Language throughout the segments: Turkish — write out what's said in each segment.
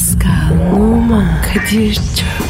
Pascal, Oman, Kadir çok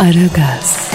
Aragaz,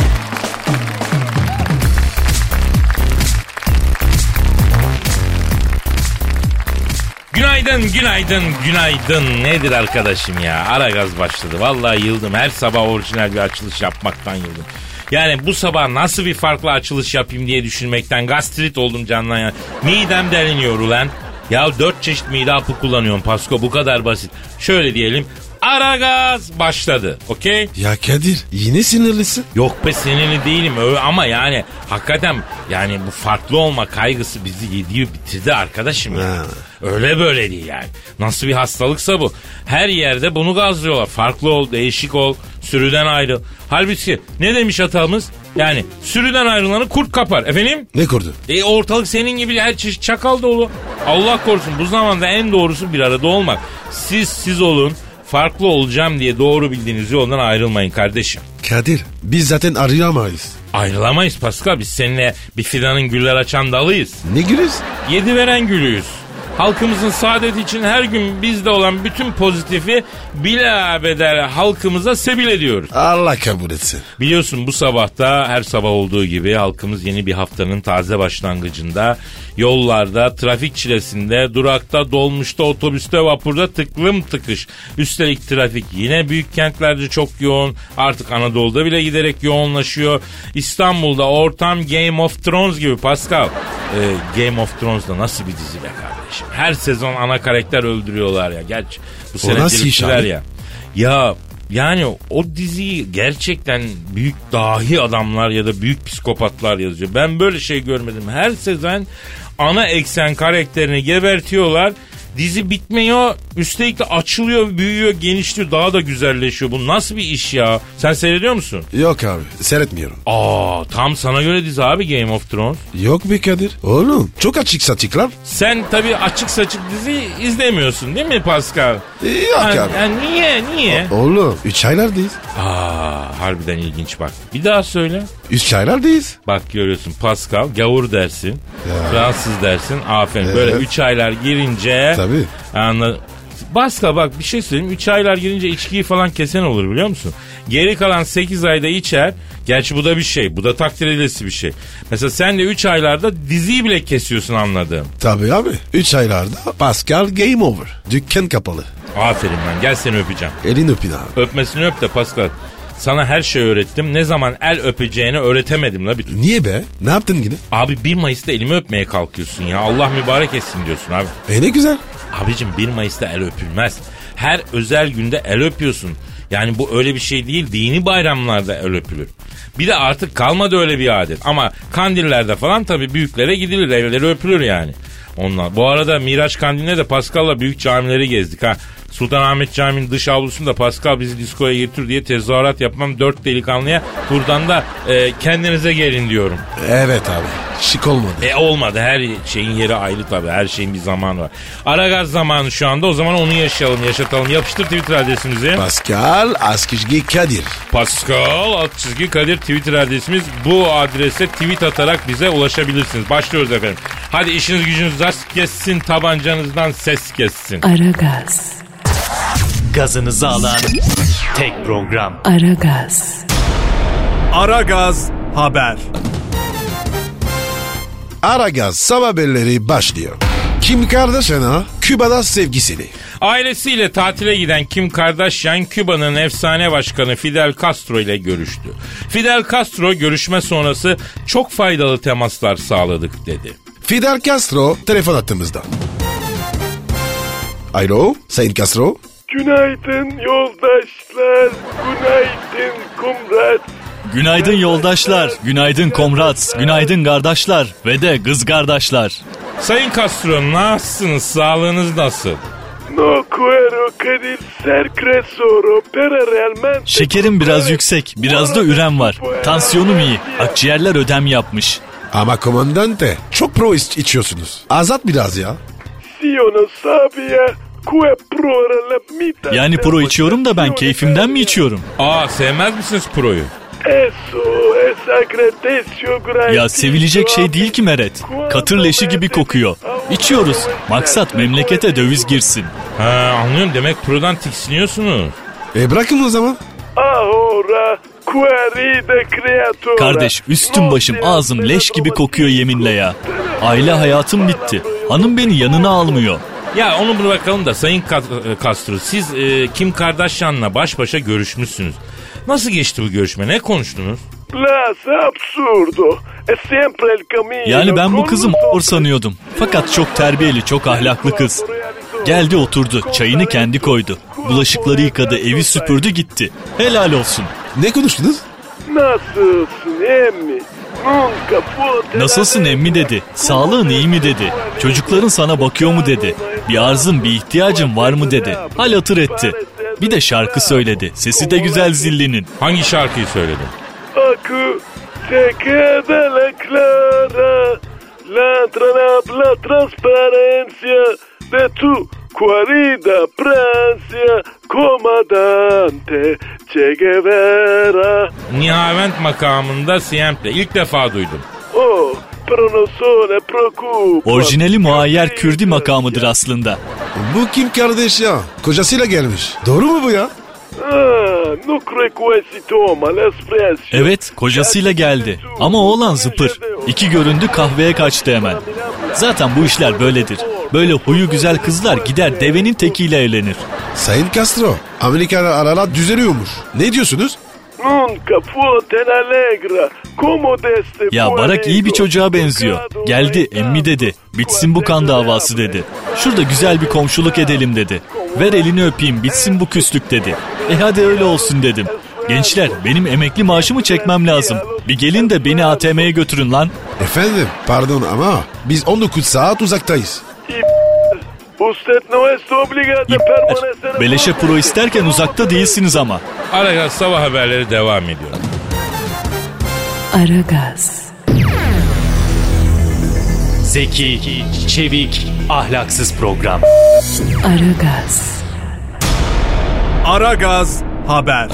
Günaydın, günaydın, günaydın. Nedir arkadaşım ya? Ara gaz başladı. Vallahi yıldım. Her sabah orijinal bir açılış yapmaktan yıldım. Yani bu sabah nasıl bir farklı açılış yapayım diye düşünmekten gastrit oldum canlan ya. Midem deliniyor ulan. Ya dört çeşit mide hapı kullanıyorum Pasko bu kadar basit. Şöyle diyelim. Ara gaz başladı. Okey? Ya Kadir yine sinirlisin. Yok be sinirli değilim öyle ama yani hakikaten yani bu farklı olma kaygısı bizi yediği bitirdi arkadaşım ya. Ha. Öyle böyle değil yani. Nasıl bir hastalıksa bu. Her yerde bunu gazlıyorlar. Farklı ol, değişik ol, sürüden ayrıl. Halbuki ne demiş hatamız? Yani sürüden ayrılanı kurt kapar. Efendim? Ne kurdu? E ortalık senin gibi her çeşit çakal dolu. Allah korusun bu zamanda en doğrusu bir arada olmak. Siz siz olun. Farklı olacağım diye doğru bildiğiniz yoldan ayrılmayın kardeşim. Kadir biz zaten arayamayız. Ayrılamayız Pascal. Biz seninle bir fidanın güller açan dalıyız. Ne gülüz? Yedi veren gülüyüz. Halkımızın saadeti için her gün bizde olan bütün pozitifi bilabeder halkımıza sebil ediyoruz. Allah kabul etsin. Biliyorsun bu sabahta her sabah olduğu gibi halkımız yeni bir haftanın taze başlangıcında yollarda, trafik çilesinde, durakta, dolmuşta, otobüste, vapurda tıklım tıkış. Üstelik trafik yine büyük kentlerde çok yoğun. Artık Anadolu'da bile giderek yoğunlaşıyor. İstanbul'da ortam Game of Thrones gibi Pascal. Ee, Game of Thrones'da nasıl bir dizi be kardeşim? Her sezon ana karakter öldürüyorlar ya. Gerçi bu sene nasıl ya. Ya yani o diziyi gerçekten büyük dahi adamlar ya da büyük psikopatlar yazıyor. Ben böyle şey görmedim. Her sezon ana eksen karakterini gebertiyorlar. Dizi bitmiyor. Üstelik de açılıyor, büyüyor, genişliyor, daha da güzelleşiyor. Bu nasıl bir iş ya? Sen seyrediyor musun? Yok abi seyretmiyorum. Aa, tam sana göre dizi abi Game of Thrones. Yok be Kadir. Oğlum çok açık saçıklar. Sen tabii açık saçık dizi izlemiyorsun değil mi Pascal? Ee, Yok Yani- abi. yani niye, niye? Oğlum 3 aylardayız. Aa, harbiden ilginç bak. Bir daha söyle. 3 aylardayız. Bak görüyorsun Pascal gavur dersin. Fransız dersin. Aferin. Böyle Evet. 3 aylar girince. Tabii. Anla. Pascal bak bir şey söyleyeyim. 3 aylar girince içkiyi falan kesen olur biliyor musun? Geri kalan 8 ayda içer. Gerçi bu da bir şey. Bu da takdir edilesi bir şey. Mesela sen de 3 aylarda diziyi bile kesiyorsun anladığım. Tabii abi. 3 aylarda Pascal game over. Dükkan kapalı. Aferin lan gel seni öpeceğim. Elin öpün abi. Öpmesini öp de Pascal. Sana her şeyi öğrettim. Ne zaman el öpeceğini öğretemedim la bir türlü. Niye be? Ne yaptın yine? Abi 1 Mayıs'ta elimi öpmeye kalkıyorsun ya. Allah mübarek etsin diyorsun abi. E ne güzel. Abicim 1 Mayıs'ta el öpülmez. Her özel günde el öpüyorsun. Yani bu öyle bir şey değil. Dini bayramlarda el öpülür. Bir de artık kalmadı öyle bir adet. Ama kandillerde falan tabii büyüklere gidilir. Elleri öpülür yani. Onlar. Bu arada Miraç Kandil'de de Pascal'la büyük camileri gezdik ha. Sultanahmet Camii'nin dış avlusunda Pascal bizi diskoya getir diye tezahürat yapmam dört delikanlıya. Buradan da e, kendinize gelin diyorum. Evet abi. Şık olmadı. E olmadı. Her şeyin yeri ayrı tabii. Her şeyin bir zamanı var. Aragaz zamanı şu anda. O zaman onu yaşayalım, yaşatalım. Yapıştır Twitter adresimizi. Pascal Askizgi Kadir. Pascal alt çizgi Kadir Twitter adresimiz. Bu adrese tweet atarak bize ulaşabilirsiniz. Başlıyoruz efendim. Hadi işiniz gücünüz rast kessin. Tabancanızdan ses kessin. Aragaz, Gazınızı alan tek program. Aragaz, Aragaz Haber. Aragaz sabah haberleri başlıyor. Kim Kardashian'a Küba'da sevgisini. Ailesiyle tatile giden Kim Kardashian, Küba'nın efsane başkanı Fidel Castro ile görüştü. Fidel Castro görüşme sonrası çok faydalı temaslar sağladık dedi. Fidel Castro telefon attığımızda. Alo Sayın Castro. Günaydın yoldaşlar, günaydın kumrat. Günaydın yoldaşlar, günaydın komrat, günaydın kardeşler ve de kız kardeşler. Sayın Castro nasılsınız? Sağlığınız nasıl? No quiero Kadir ser cresoro para realmente... Şekerim biraz yüksek, biraz da ürem var. Tansiyonum iyi. Akciğerler ödem yapmış. Ama komandante çok pro iç- içiyorsunuz. Azat biraz ya. Si yo Yani pro içiyorum da ben keyfimden mi içiyorum? Aa sevmez misiniz proyu? Ya sevilecek şey değil ki Meret. Katır leşi gibi kokuyor. İçiyoruz. Maksat memlekete döviz girsin. Ha anlıyorum demek prodan tiksiniyorsunuz. E bırakın o zaman. Kardeş üstüm başım ağzım leş gibi kokuyor yeminle ya. Aile hayatım bitti. Hanım beni yanına almıyor. Ya onu bırakalım da Sayın e, Castro siz e, Kim Kardashian'la baş başa görüşmüşsünüz. Nasıl geçti bu görüşme? Ne konuştunuz? Absurdo. Camino. Yani ben bu kızı mor sanıyordum. Fakat çok terbiyeli, çok ahlaklı kız. Geldi oturdu, çayını kendi koydu. Bulaşıkları yıkadı, evi süpürdü gitti. Helal olsun. Ne konuştunuz? Nasılsın emmi? Nasılsın emmi dedi. Sağlığın iyi mi dedi. Çocukların sana bakıyor mu dedi. Bir arzın bir ihtiyacın var mı dedi. Hal hatır etti. Bir de şarkı söyledi. Sesi de güzel zillinin. Hangi şarkıyı söyledin? Aku te queda la clara, la, tra- la transparencia de tu querida Francia, comandante Che Guevara. Nihavent makamında Siempre. İlk defa duydum. Oh, pero no se ne preocupa. Orijinali muayyer Kürdi makamıdır aslında. Bu kim kardeş ya? Kocasıyla gelmiş. Doğru mu bu ya? Ah. Evet, kocasıyla geldi. Ama oğlan zıpır. İki göründü kahveye kaçtı hemen. Zaten bu işler böyledir. Böyle huyu güzel kızlar gider devenin tekiyle evlenir. Sayın Castro. Amerikan aralar düzeliyormuş. Ne diyorsunuz? Nunca fue tan alegre como de este Ya Barak iyi bir çocuğa benziyor. Geldi emmi dedi. Bitsin bu kan davası dedi. Şurada güzel bir komşuluk edelim dedi. Ver elini öpeyim bitsin bu küslük dedi. E hadi öyle olsun dedim. Gençler benim emekli maaşımı çekmem lazım. Bir gelin de beni ATM'ye götürün lan. Efendim pardon ama biz 19 saat uzaktayız. Usted no está obligado a İpler. permanecer. Beleşe pro isterken uzakta değilsiniz ama. Aragaz sabah haberleri devam ediyor. Aragaz, Zeki, çevik, ahlaksız program. Aragaz, Aragaz Haber.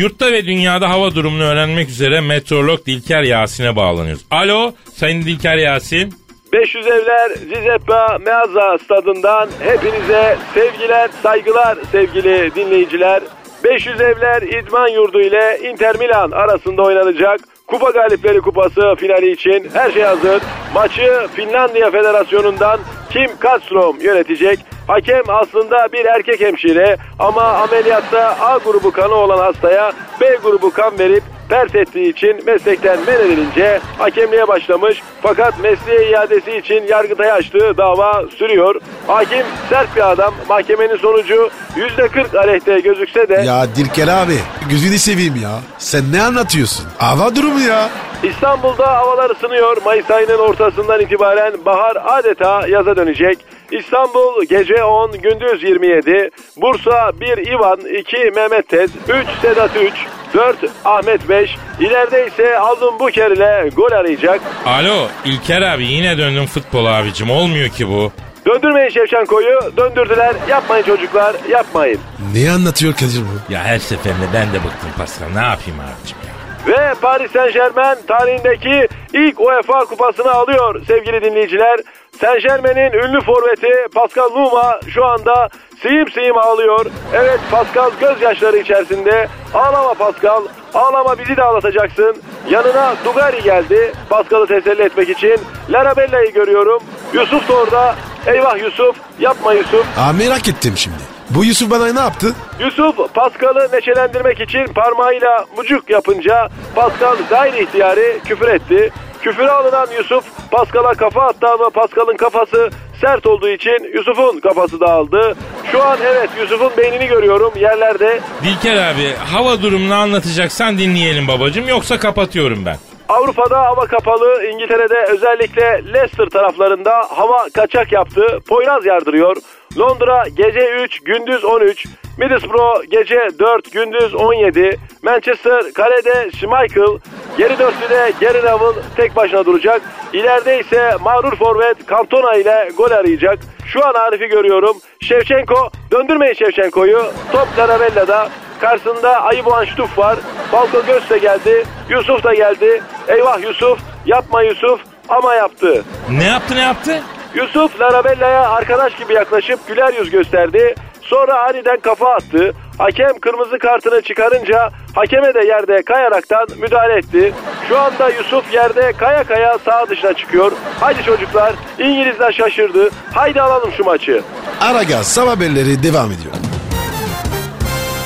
Yurtta ve dünyada hava durumunu öğrenmek üzere meteorolog Dilker Yasin'e bağlanıyoruz. Alo Sayın Dilker Yasin. 500 evler Giuseppe Meazza stadından hepinize sevgiler, saygılar sevgili dinleyiciler. 500 evler İdman Yurdu ile Inter Milan arasında oynanacak. Kupa Galipleri Kupası finali için her şey hazır. Maçı Finlandiya Federasyonu'ndan Kim Kastrom yönetecek. Hakem aslında bir erkek hemşire ama ameliyatta A grubu kanı olan hastaya B grubu kan verip pert ettiği için meslekten men edilince hakemliğe başlamış. Fakat mesleğe iadesi için Yargıtay'a açtığı dava sürüyor. Hakim sert bir adam. Mahkemenin sonucu %40 aleyhte gözükse de Ya Dilker abi gözünü seveyim ya. Sen ne anlatıyorsun? Hava durumu ya. İstanbul'da havalar ısınıyor. Mayıs ayının ortasından itibaren bahar adeta yaza dönecek. İstanbul gece 10, gündüz 27. Bursa 1 İvan, 2 Mehmet Tez, 3 Sedat 3, 4 Ahmet 5. İleride ise Aldın Buker ile gol arayacak. Alo İlker abi yine döndüm futbol abicim olmuyor ki bu. Döndürmeyin Şevçenko'yu. Döndürdüler. Yapmayın çocuklar. Yapmayın. Ne anlatıyor Kadir bu? Ya her seferinde ben de bıktım Pascal ne yapayım abicim ya. Ve Paris Saint Germain tarihindeki ilk UEFA kupasını alıyor sevgili dinleyiciler. Saint Germain'in ünlü forveti Pascal Numa şu anda sıyım sıyım ağlıyor. Evet Pascal gözyaşları içerisinde. Ağlama Pascal, ağlama bizi de ağlatacaksın. Yanına Dugari geldi Pascal'ı teselli etmek için. Larabella'yı görüyorum. Yusuf da orada. Eyvah Yusuf, yapma Yusuf. Aa merak ettim şimdi. Bu Yusuf bana ne yaptı? Yusuf Pascal'ı neşelendirmek için parmağıyla mucuk yapınca Pascal gayri ihtiyari küfür etti. Küfüre alınan Yusuf Pascal'a kafa attı ama Pascal'ın kafası sert olduğu için Yusuf'un kafası dağıldı. Şu an evet Yusuf'un beynini görüyorum yerlerde. Dilker abi hava durumunu anlatacaksan dinleyelim babacım yoksa kapatıyorum ben. Avrupa'da hava kapalı, İngiltere'de özellikle Leicester taraflarında hava kaçak yaptı. Poyraz yardırıyor. Londra gece 3, gündüz 13. Middlesbrough gece 4, gündüz 17. Manchester kalede Schmeichel. Geri dörtlüde Gary Neville tek başına duracak. İleride ise mağrur forvet Cantona ile gol arayacak. Şu an Arif'i görüyorum. Şevçenko, döndürmeyin Şevçenko'yu. Top Larabella'da. Karşısında Ayıboğan Ştuf var. Falco Göz de geldi. Yusuf da geldi. Eyvah Yusuf. Yapma Yusuf. Ama yaptı. Ne yaptı ne yaptı? Yusuf Larabella'ya arkadaş gibi yaklaşıp güler yüz gösterdi. Sonra aniden kafa attı. Hakem kırmızı kartını çıkarınca hakeme de yerde kayaraktan müdahale etti. Şu anda Yusuf yerde kaya kaya sağ dışına çıkıyor. Haydi çocuklar İngilizler şaşırdı. Haydi alalım şu maçı. Aragaz sabah haberleri devam ediyor.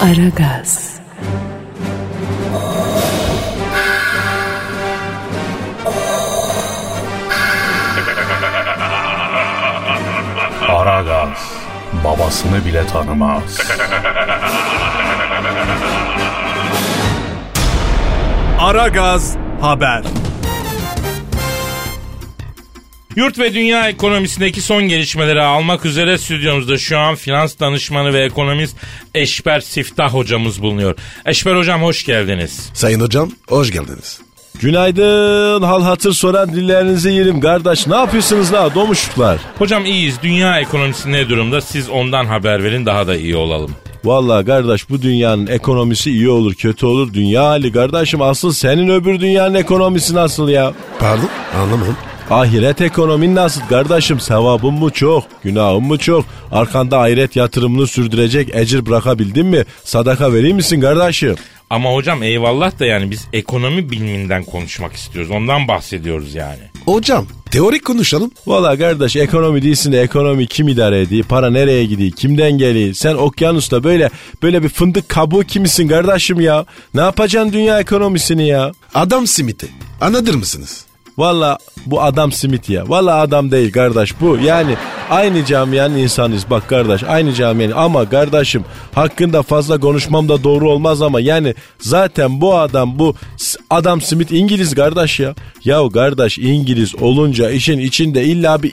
Aragaz, Aragaz babasını bile tanımaz. Aragaz Haber. Yurt ve dünya ekonomisindeki son gelişmeleri almak üzere stüdyomuzda şu an finans danışmanı ve ekonomist Eşber Siftah hocamız bulunuyor. Eşber hocam hoş geldiniz. Sayın hocam hoş geldiniz. Günaydın hal hatır soran dillerinizi yerim kardeş. Ne yapıyorsunuz la domuşuklar? Hocam iyiyiz. Dünya ekonomisi ne durumda? Siz ondan haber verin daha da iyi olalım. Vallahi kardeş bu dünyanın ekonomisi iyi olur kötü olur dünya hali kardeşim asıl senin öbür dünyanın ekonomisi nasıl ya? Pardon anlamadım. Ahiret ekonomin nasıl kardeşim sevabın mı çok günahın mı çok arkanda ahiret yatırımını sürdürecek ecir bırakabildin mi sadaka vereyim misin kardeşim? Ama hocam eyvallah da yani biz ekonomi biliminden konuşmak istiyoruz. Ondan bahsediyoruz yani. Hocam teorik konuşalım. Valla kardeş ekonomi değilsin de ekonomi kim idare ediyor? Para nereye gidiyor? Kimden geliyor? Sen okyanusta böyle böyle bir fındık kabuğu kimisin kardeşim ya? Ne yapacaksın dünya ekonomisini ya? Adam simiti. Anladır mısınız? Valla bu adam simit ya. Valla adam değil kardeş bu. Yani aynı camianın insanıyız bak kardeş. Aynı camianın ama kardeşim hakkında fazla konuşmam da doğru olmaz ama yani zaten bu adam bu adam simit İngiliz kardeş ya. Ya kardeş İngiliz olunca işin içinde illa bir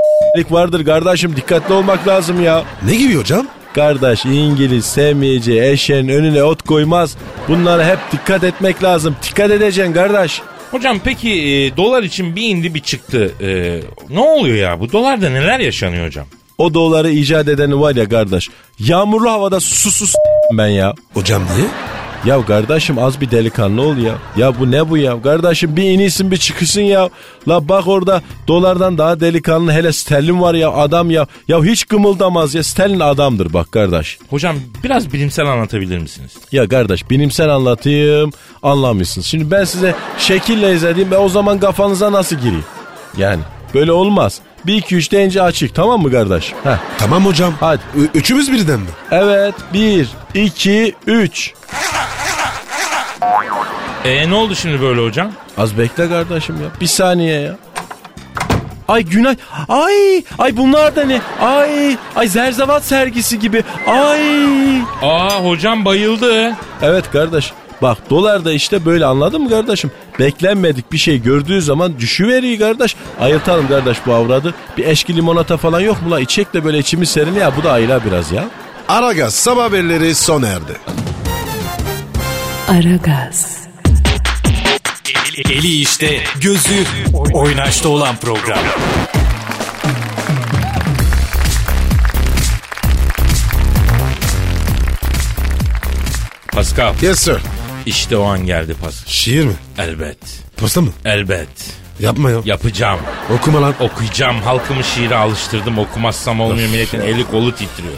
vardır kardeşim dikkatli olmak lazım ya. Ne gibi hocam? Kardeş İngiliz sevmeyeceği eşeğin önüne ot koymaz. Bunlara hep dikkat etmek lazım. Dikkat edeceksin kardeş. Hocam peki e, dolar için bir indi bir çıktı. E, ne oluyor ya? Bu dolarda neler yaşanıyor hocam? O doları icat edeni var ya kardeş. Yağmurlu havada susuz ben ya. Hocam niye? Ya kardeşim az bir delikanlı ol ya. Ya bu ne bu ya? Kardeşim bir inisin bir çıkışın ya. La bak orada dolardan daha delikanlı hele sterlin var ya adam ya. Ya hiç kımıldamaz ya. Sterlin adamdır bak kardeş. Hocam biraz bilimsel anlatabilir misiniz? Ya kardeş bilimsel anlatayım anlamıyorsunuz. Şimdi ben size şekille izlediğim ve o zaman kafanıza nasıl gireyim? Yani böyle olmaz. 1 2 3 deyince açık tamam mı kardeş? Heh. Tamam hocam. Hadi. Ü- üçümüz birden mi? Evet 1 2 3 E ne oldu şimdi böyle hocam? Az bekle kardeşim ya. Bir saniye ya. Ay Günay. Ay ay bunlar da ne? Ay ay zerzevat sergisi gibi. Ay. Aa hocam bayıldı. Evet kardeş. Bak dolar da işte böyle anladın mı kardeşim? Beklenmedik bir şey gördüğü zaman düşüveriyor kardeş. Ayırtalım kardeş bu avradı. Bir eşki limonata falan yok mu la? İçecek de böyle içimiz serin ya. Bu da ayla biraz ya. Aragaz sabah haberleri sona erdi. Aragaz, Eli işte, gözü oynaşta olan program. Pascal Yes sir. İşte o an geldi Pascal. Şiir mi? Elbet. Posta mı? Elbet. Yapma ya. Yapacağım. Okuma lan. Okuyacağım. Halkımı şiire alıştırdım. Okumazsam olmuyor. Milletin eli kolu titriyor.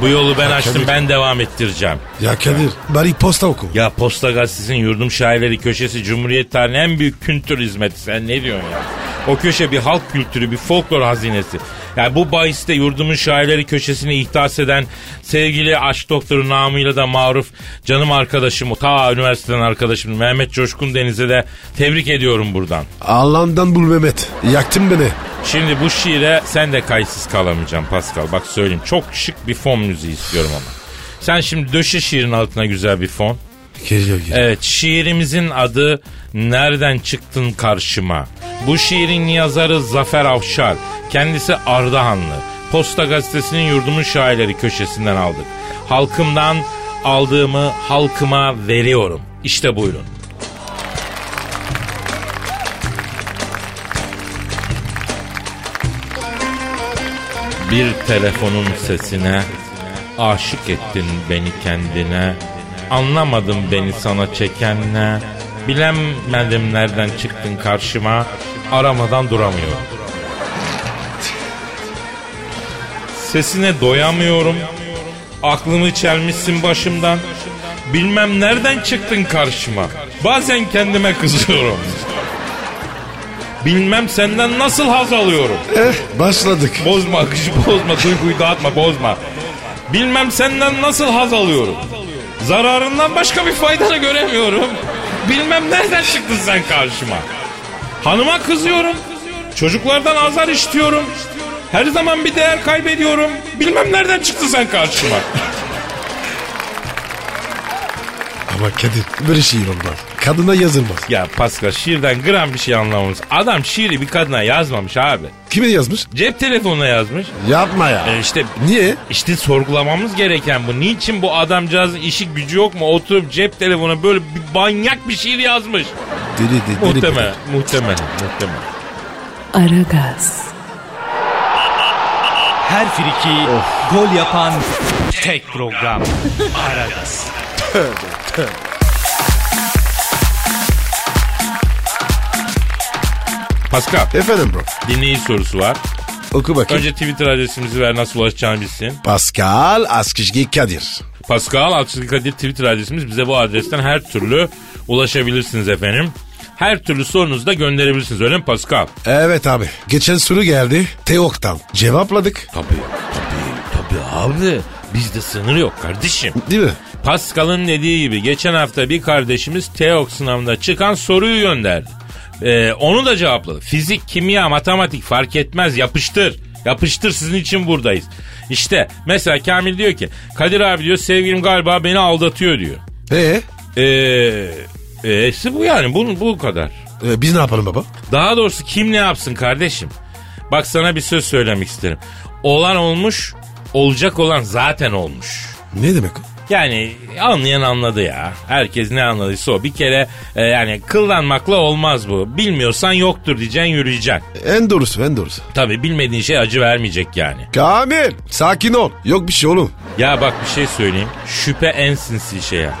Bu yolu ben açtım. Kadir. Ben devam ettireceğim. Ya Kadir bari posta oku. Ya Posta Gazetesi'nin yurdum şairleri köşesi Cumhuriyet tarihinin en büyük kültür hizmeti. Sen ne diyorsun ya? O köşe bir halk kültürü, bir folklor hazinesi. Yani bu bahiste yurdumun şairleri köşesini ihdas eden sevgili aşk doktoru namıyla da maruf canım arkadaşım, ta üniversiteden arkadaşım Mehmet Coşkun Deniz'e de tebrik ediyorum buradan. Allah'ından bul Mehmet. Yaktın beni. Şimdi bu şiire sen de kayıtsız kalamayacaksın Pascal. Bak söyleyeyim çok şık bir fon müziği istiyorum ama. Sen şimdi döşe şiirin altına güzel bir fon. Geliyor geliyor. Evet şiirimizin adı Nereden Çıktın Karşıma. Bu şiirin yazarı Zafer Avşar. Kendisi Ardahanlı. Posta Gazetesi'nin yurdumun şairleri köşesinden aldık. Halkımdan aldığımı halkıma veriyorum. İşte buyurun. Bir telefonun sesine aşık ettin beni kendine. Anlamadım beni sana çekenle. Bilemedim nereden çıktın karşıma. Aramadan duramıyorum. Sesine doyamıyorum. Aklımı çelmişsin başımdan. Bilmem nereden çıktın karşıma. Bazen kendime kızıyorum. Bilmem senden nasıl haz alıyorum. Eh başladık. Bozma akışı bozma duyguyu dağıtma bozma. Bilmem senden nasıl haz alıyorum. Zararından başka bir faydanı göremiyorum. Bilmem nereden çıktın sen karşıma. Hanıma kızıyorum. Çocuklardan azar işitiyorum. Her zaman bir değer kaybediyorum. Bilmem nereden çıktın sen karşıma. Ama Kadir böyle şiir olmaz. Kadına yazılmaz. Ya Pascal şiirden gram bir şey anlamamış. Adam şiiri bir kadına yazmamış abi. Kime yazmış? Cep telefonuna yazmış. Yapma ya. E işte Niye? İşte sorgulamamız gereken bu. Niçin bu adamcağızın işi gücü yok mu? Oturup cep telefona böyle bir manyak bir şiir yazmış. Deli deli. deli Muhtemelen, muhtemelen, muhtemelen. Aragaz, Her friki gol yapan tek program. Aragaz. Pascal, Efendim bro. dinleyici sorusu var. Oku bakayım. Önce Twitter adresimizi ver nasıl ulaşacağını bilsin. Pascal Askışgi Kadir. Pascal Altçılık Kadir Twitter adresimiz. Bize bu adresten her türlü ulaşabilirsiniz efendim. Her türlü sorunuzu da gönderebilirsiniz öyle mi Pascal? Evet abi. Geçen soru geldi. Teok'tan. Cevapladık. Tabii, tabii, tabii abi. Bizde sınır yok kardeşim. Değil mi? Pascal'ın dediği gibi geçen hafta bir kardeşimiz TEOK sınavında çıkan soruyu gönderdi. Ee, onu da cevapladı. Fizik, kimya, matematik fark etmez yapıştır. Yapıştır sizin için buradayız. İşte mesela Kamil diyor ki Kadir abi diyor sevgilim galiba beni aldatıyor diyor. Ee, Ee, e'si bu yani bu, bu kadar. e, biz ne yapalım baba? Daha doğrusu kim ne yapsın kardeşim? Bak sana bir söz söylemek isterim. Olan olmuş, olacak olan zaten olmuş. Ne demek o? Yani anlayan anladı ya. Herkes ne anladıysa o. Bir kere e, yani kıllanmakla olmaz bu. Bilmiyorsan yoktur diyeceksin yürüyeceksin. En doğrusu en doğrusu. Tabii bilmediğin şey acı vermeyecek yani. Kamil sakin ol. Yok bir şey oğlum. Ya bak bir şey söyleyeyim. Şüphe en sinsi şey ya.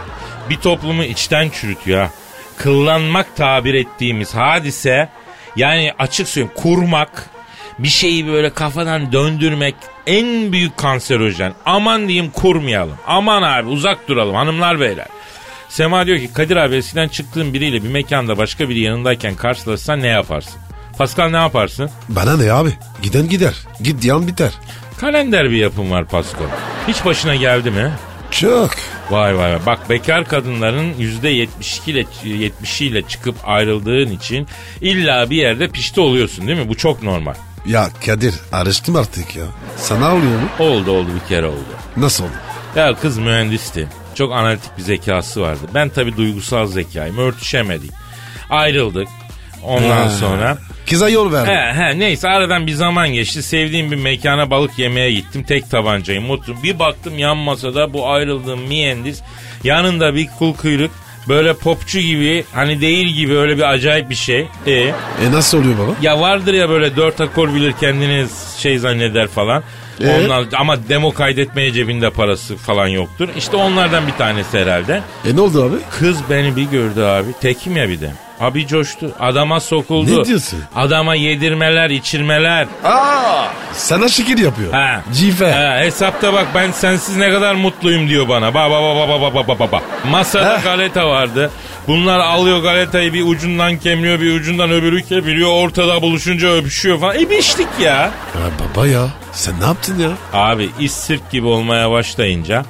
Bir toplumu içten çürütüyor ha. Kıllanmak tabir ettiğimiz hadise yani açık söyleyeyim kurmak bir şeyi böyle kafadan döndürmek en büyük kanserojen. Aman diyeyim kurmayalım. Aman abi uzak duralım hanımlar beyler. Sema diyor ki Kadir abi eskiden çıktığın biriyle bir mekanda başka biri yanındayken karşılaşsan ne yaparsın? Pascal ne yaparsın? Bana ne abi? Giden gider. Git diyen biter. Kalender bir yapım var Pascal. Hiç başına geldi mi? Çok. Vay vay vay. Bak bekar kadınların yüzde 72 ile 70'i ile çıkıp ayrıldığın için illa bir yerde pişti oluyorsun değil mi? Bu çok normal. Ya Kadir araştım artık ya. Sana oluyor mu? Oldu oldu bir kere oldu. Nasıl oldu? Ya kız mühendisti. Çok analitik bir zekası vardı. Ben tabii duygusal zekayım. Örtüşemedik. Ayrıldık. Ondan Ha. sonra Kıza yol verdi. He he neyse aradan bir zaman geçti. Sevdiğim bir mekana balık yemeye gittim. Tek tabancayı mutluyum. Bir baktım yan masada bu ayrıldığım mühendis. Yanında bir kul kuyruk. Böyle popçu gibi hani değil gibi öyle bir acayip bir şey. E E nasıl oluyor baba? ya vardır ya böyle dört akor bilir kendini şey zanneder falan. Ee? Onlar, ama demo kaydetmeye cebinde parası falan yoktur. İşte onlardan bir tanesi herhalde. E ne oldu abi? Kız beni bir gördü abi. Tekim ya bir de. Abi coştu. Adama sokuldu. Ne diyorsun? Adama yedirmeler, içirmeler. Aa, sana şekil yapıyor. Ha. Cife. Ha, hesapta bak ben sensiz ne kadar mutluyum diyor bana. Ba ba ba ba ba ba ba ba ba. Masada Heh. galeta vardı. Bunlar alıyor galetayı bir ucundan kemliyor bir ucundan öbürü kemiriyor. Ortada buluşunca öpüşüyor falan. E biçtik ya. Ya baba ya sen ne yaptın ya? Abi iş sirk gibi olmaya başlayınca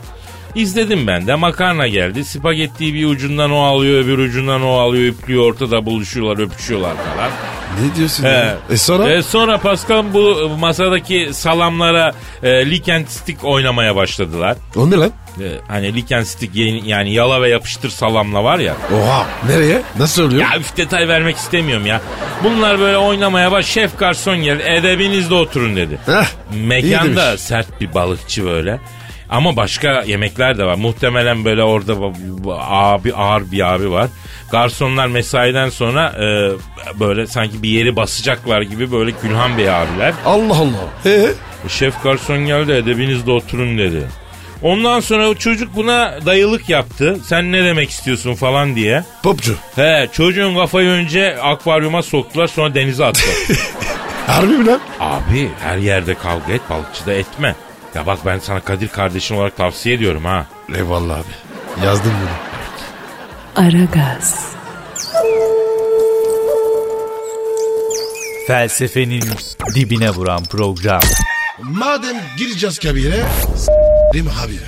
izledim ben de makarna geldi. Spagettiyi bir ucundan o alıyor öbür ucundan o alıyor üplüyor ortada buluşuyorlar öpüşüyorlar falan. Ne diyorsun He. ya? E sonra? E sonra Pascal bu masadaki salamlara e, lick and stick oynamaya başladılar. O ne lan? E, hani lick and stick yeni- yani yala ve yapıştır salamla var ya. Oha. Nereye? Nasıl oluyor? Ya üf detay vermek istemiyorum ya. Bunlar böyle oynamaya baş şef garson geldi edebinizde oturun dedi. Heh, Mekanda sert bir balıkçı böyle. Ama başka yemekler de var. Muhtemelen böyle orada abi ağır bir abi var. Garsonlar mesaiden sonra e, böyle sanki bir yeri basacaklar gibi böyle Gülhan Bey abiler. Allah Allah. Ee? Şef garson geldi edebinizde oturun dedi. Ondan sonra o çocuk buna dayılık yaptı. Sen ne demek istiyorsun falan diye. Popçu. He çocuğun kafayı önce akvaryuma soktular sonra denize attılar. Harbi mi lan? Abi her yerde kavga et balıkçıda etme. Ya bak ben sana Kadir kardeşin olarak tavsiye ediyorum ha. Eyvallah abi. Yazdım bunu. Aragaz, Felsefenin dibine vuran program. Madem gireceğiz kabire. S**rim abi.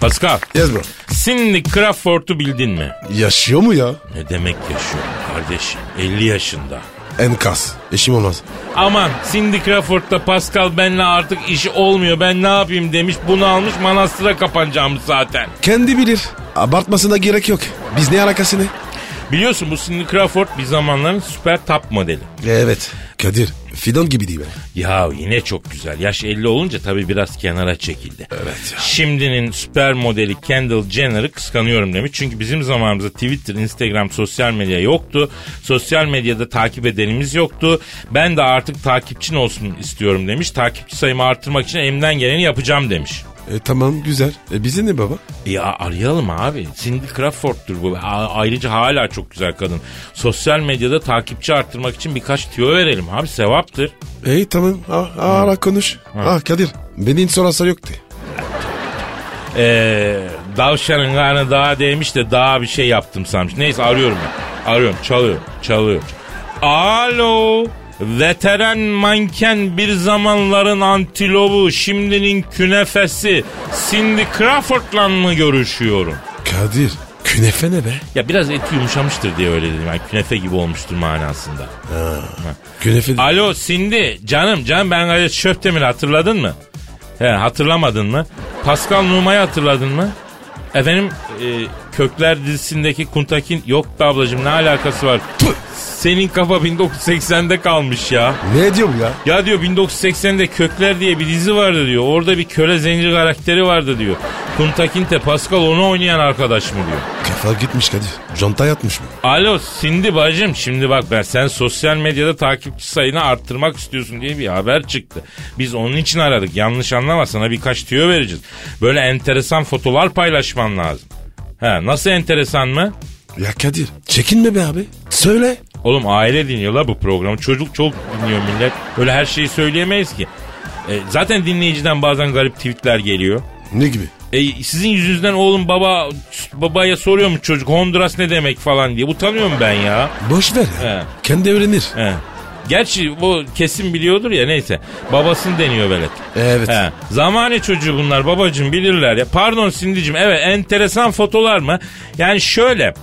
Pascal, Yes bro. Cindy Crawford'u bildin mi? Yaşıyor mu ya? Ne demek yaşıyor kardeşim? 50 yaşında. Enkaz. Eşim olmaz. Aman Cindy Crawford'da Pascal benle artık işi olmuyor ben ne yapayım demiş bunu almış manastıra kapanacağımız zaten. Kendi bilir. Abartmasına gerek yok. Biz ne alakası ne? Biliyorsun bu Cindy Crawford bir zamanların süper top modeli. Evet. Kadir. Fidon gibi değil mi? Ya yine çok güzel. Yaş 50 olunca tabii biraz kenara çekildi. Evet ya. Şimdinin süper modeli Kendall Jenner'ı kıskanıyorum demiş. Çünkü bizim zamanımızda Twitter, Instagram, sosyal medya yoktu. Sosyal medyada takip edenimiz yoktu. Ben de artık takipçin olsun istiyorum demiş. Takipçi sayımı arttırmak için elimden geleni yapacağım demiş. E tamam güzel. E bize ne baba? Ya arayalım abi. Cindy Crawford'dur bu. A- ayrıca hala çok güzel kadın. Sosyal medyada takipçi arttırmak için birkaç tüyo verelim abi. Sevaptır. E tamam. A- ara konuş. Ah Kadir. Benim sorası yoktu. Ee, davşanın karnı dağa değmiş de daha bir şey yaptım sanmış. Neyse arıyorum ben. Arıyorum çalıyor çalıyor. Alo. Veteran manken bir zamanların antilobu şimdinin künefesi Cindy Crawford'la mı görüşüyorum? Kadir. Künefe ne be? Ya biraz eti yumuşamıştır diye öyle dedim. Yani künefe gibi olmuştur manasında. Künefe de- Alo Cindy canım canım ben gayet Şöptemir hatırladın mı? He hatırlamadın mı? Pascal Numa'yı hatırladın mı? Efendim e, Kökler dizisindeki Kuntakin yok be ablacığım ne alakası var? Tüh! Senin kafa 1980'de kalmış ya. Ne diyor bu ya? Ya diyor 1980'de Kökler diye bir dizi vardı diyor. Orada bir köle zenci karakteri vardı diyor. Kuntakinte Pascal onu oynayan arkadaş mı diyor. Kafa gitmiş Kadir. Conta yatmış mı? Alo Cindy bacım şimdi bak ben sen sosyal medyada takipçi sayını arttırmak istiyorsun diye bir haber çıktı. Biz onun için aradık yanlış anlama sana birkaç tüyo vereceğiz. Böyle enteresan fotolar paylaşman lazım. He nasıl enteresan mı? Ya Kadir çekinme be abi. Söyle. Oğlum aile dinliyor la bu programı. Çocuk çok dinliyor millet. Öyle her şeyi söyleyemeyiz ki. E, zaten dinleyiciden bazen garip tweetler geliyor. Ne gibi? E, sizin yüzünüzden oğlum baba babaya soruyormuş çocuk Honduras ne demek falan diye. Utanıyorum ben ya. Boş ver ya. He. Kendi öğrenir. He. Gerçi bu kesin biliyordur ya neyse. Babasını deniyor velet. Evet. He. Zamane çocuğu bunlar babacım bilirler ya. Pardon Sindicim evet enteresan fotolar mı? Yani şöyle.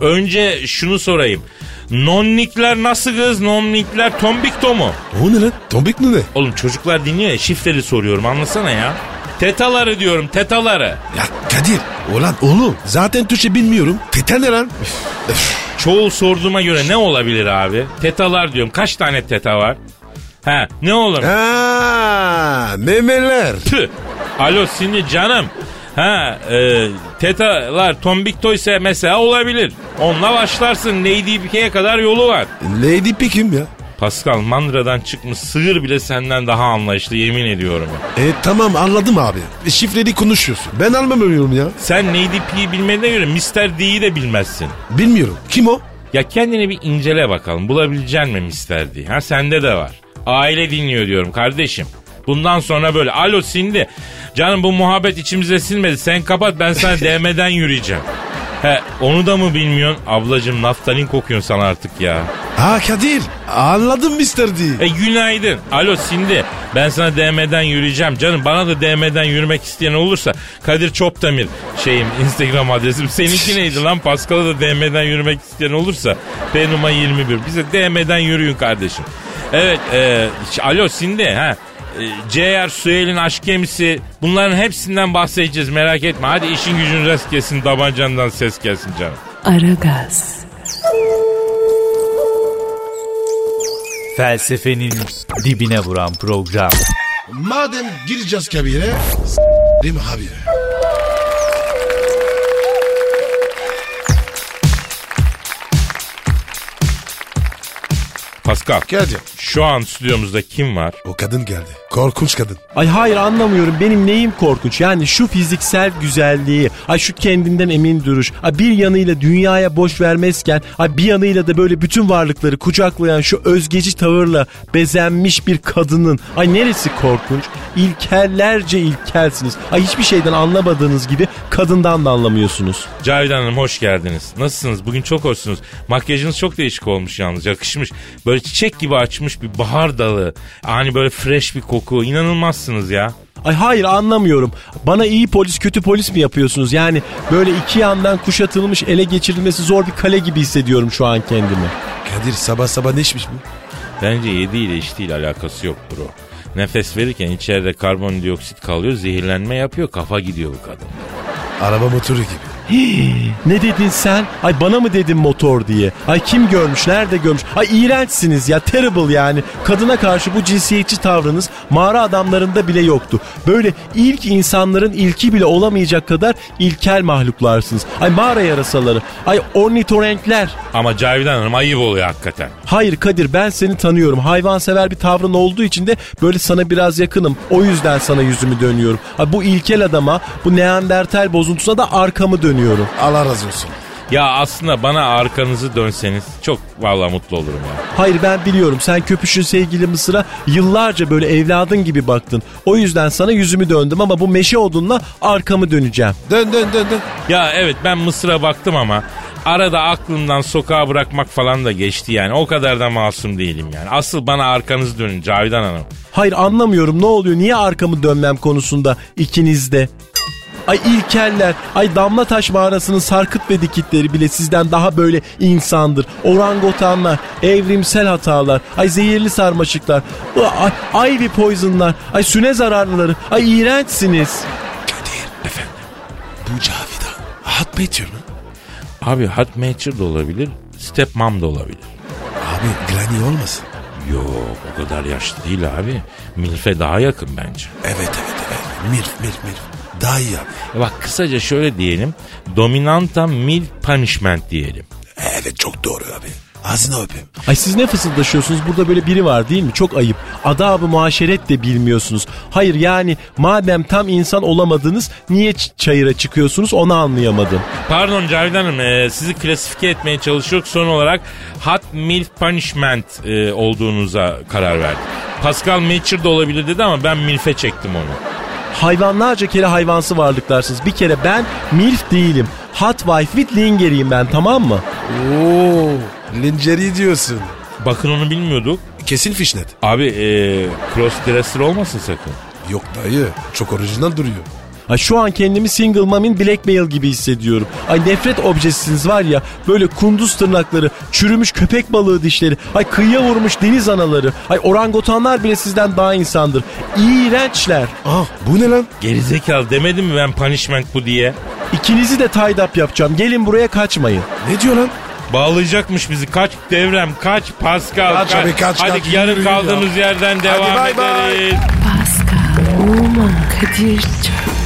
Önce şunu sorayım. Nonnikler nasıl kız? Nonnikler tombikto mu? O ne lan? Tombik mi ne? Oğlum çocuklar dinliyor ya şifreli soruyorum anlasana ya. Tetaları diyorum tetaları. Ya Kadir. Ulan oğlum zaten Türkçe bilmiyorum. Tete ne lan? Üf. Çoğu sorduğuma göre ne olabilir abi? Tetalar diyorum. Kaç tane teta var? Ha ne olur? Aa, memeler. Tüh. Alo şimdi canım. Ha e, tetalar tombikto ise mesela olabilir. Onunla başlarsın. Lady Pike'ye kadar yolu var. Lady Pick'im ya. Pascal mandradan çıkmış sığır bile senden daha anlayışlı yemin ediyorum. ya. E tamam anladım abi. E, şifreli konuşuyorsun. Ben anlamıyorum ya. Sen Lady P'yi bilmediğine göre Mr. D'yi de bilmezsin. Bilmiyorum. Kim o? Ya kendini bir incele bakalım. Bulabilecek mi Mr. D? Ha sende de var. Aile dinliyor diyorum kardeşim. Bundan sonra böyle. Alo Cindy. Canım bu muhabbet içimize silmedi. Sen kapat ben sana DM'den yürüyeceğim. He onu da mı bilmiyorsun? Ablacım naftalin kokuyorsun sana artık ya. Ha Kadir anladım Mr. D. E günaydın. Alo Sindi. Ben sana DM'den yürüyeceğim. Canım bana da DM'den yürümek isteyen olursa Kadir Çopdemir şeyim Instagram adresim. Seninki neydi lan? Pascal'a da DM'den yürümek isteyen olursa Benuma 21. Bize DM'den yürüyün kardeşim. Evet. E, alo Sindi. Ha. E, CR Süheyl'in aşk gemisi bunların hepsinden bahsedeceğiz merak etme. Hadi işin gücün rast gelsin tabancandan ses gelsin canım. Aragaz, Felsefenin dibine vuran program. Madem gireceğiz kabire s**rim abi. Pascal Kadir şu an stüdyomuzda kim var? o kadın geldi. Korkunç kadın. Ay hayır anlamıyorum benim neyim korkunç yani şu fiziksel güzelliği ay şu kendinden emin duruş ay bir yanıyla dünyaya boş vermezken ay bir yanıyla da böyle bütün varlıkları kucaklayan şu özgeci tavırla bezenmiş bir kadının ay neresi korkunç İlkellerce ilkelsiniz ay hiçbir şeyden anlamadığınız gibi kadından da anlamıyorsunuz. Cavidan Hanım hoş geldiniz. Nasılsınız? Bugün çok hoşsunuz. Makyajınız çok değişik olmuş yalnız. Yakışmış. Böyle çiçek gibi açmış bir bahar dalı. Hani böyle fresh bir koku. İnanılmazsınız ya. Ay hayır anlamıyorum. Bana iyi polis kötü polis mi yapıyorsunuz? Yani böyle iki yandan kuşatılmış ele geçirilmesi zor bir kale gibi hissediyorum şu an kendimi. Kadir sabah sabah ne içmiş bu? Bence yediğiyle içtiğiyle alakası yok bro. Nefes verirken içeride karbondioksit kalıyor, zehirlenme yapıyor, kafa gidiyor bu kadın. Araba motoru gibi. Ne dedin sen? Ay bana mı dedin motor diye? Ay kim görmüş? Nerede görmüş? Ay iğrençsiniz ya. Terrible yani. Kadına karşı bu cinsiyetçi tavrınız mağara adamlarında bile yoktu. Böyle ilk insanların ilki bile olamayacak kadar ilkel mahluklarsınız. Ay mağara yarasaları. Ay ornitorenkler. Ama Cavidan Hanım ayıp oluyor hakikaten. Hayır Kadir ben seni tanıyorum. Hayvansever bir tavrın olduğu için de böyle sana biraz yakınım. O yüzden sana yüzümü dönüyorum. Ay bu ilkel adama, bu neandertal bozuntusuna da arkamı dönüyorum. Allah razı olsun. Ya aslında bana arkanızı dönseniz çok vallahi mutlu olurum ya. Hayır ben biliyorum sen köpüşün sevgili Mısır'a yıllarca böyle evladın gibi baktın. O yüzden sana yüzümü döndüm ama bu meşe odunla arkamı döneceğim. Dön dön dön dön. Ya evet ben Mısır'a baktım ama arada aklımdan sokağa bırakmak falan da geçti yani. O kadar da masum değilim yani. Asıl bana arkanızı dönün Cavidan Hanım. Hayır anlamıyorum ne oluyor niye arkamı dönmem konusunda ikinizde. Ay ilkeller, ay damla taş mağarasının sarkıt ve dikitleri bile sizden daha böyle insandır. Orangotanlar, evrimsel hatalar, ay zehirli sarmaşıklar, ay ivy poisonlar, ay süne zararlıları, ay iğrençsiniz. Kadir efendim. Bu Cavidan. Mı etiyor mu? Abi hot mature da olabilir, step mom da olabilir. Abi granny olmasın? Yok o kadar yaşlı değil abi. Milfe daha yakın bence. Evet evet evet. Milf milf milf. Daha iyi abi. E Bak kısaca şöyle diyelim. Dominanta milf punishment diyelim. Evet çok doğru abi. Ağzını öpeyim. Ay siz ne fısıldaşıyorsunuz? Burada böyle biri var değil mi? Çok ayıp. Adabı muaşeret de bilmiyorsunuz. Hayır yani madem tam insan olamadınız niye ç- çayıra çıkıyorsunuz onu anlayamadım. Pardon Cavidan Hanım e, sizi klasifike etmeye çalışıyoruz. Son olarak hot milf punishment e, olduğunuza karar verdik. Pascal Mature da olabilir dedi ama ben milfe çektim onu. Hayvanlarca kere hayvansı varlıklarsınız. Bir kere ben MILF değilim. Hot wife with lingeriyim ben tamam mı? Oo, linceri diyorsun. Bakın onu bilmiyorduk. Kesin fişnet. Abi e, cross dresser olmasın sakın. Yok dayı. Çok orijinal duruyor. Ay şu an kendimi single mom'in blackmail gibi hissediyorum. Ay nefret objesiniz var ya böyle kunduz tırnakları, çürümüş köpek balığı dişleri, ay kıyıya vurmuş deniz anaları, ay orangutanlar bile sizden daha insandır. İğrençler. Ah bu ne lan? Gerizekalı demedim mi ben punishment bu diye? İkinizi de tied up yapacağım. Gelin buraya kaçmayın. Ne diyor lan? Bağlayacakmış bizi. Kaç devrem, kaç Pascal. Kaç abi, kaç, Hadi kaç, yarın kaldığımız yerden devam bay bay. ederiz. Pascal, Oman, Kadir çok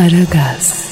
Aragaz.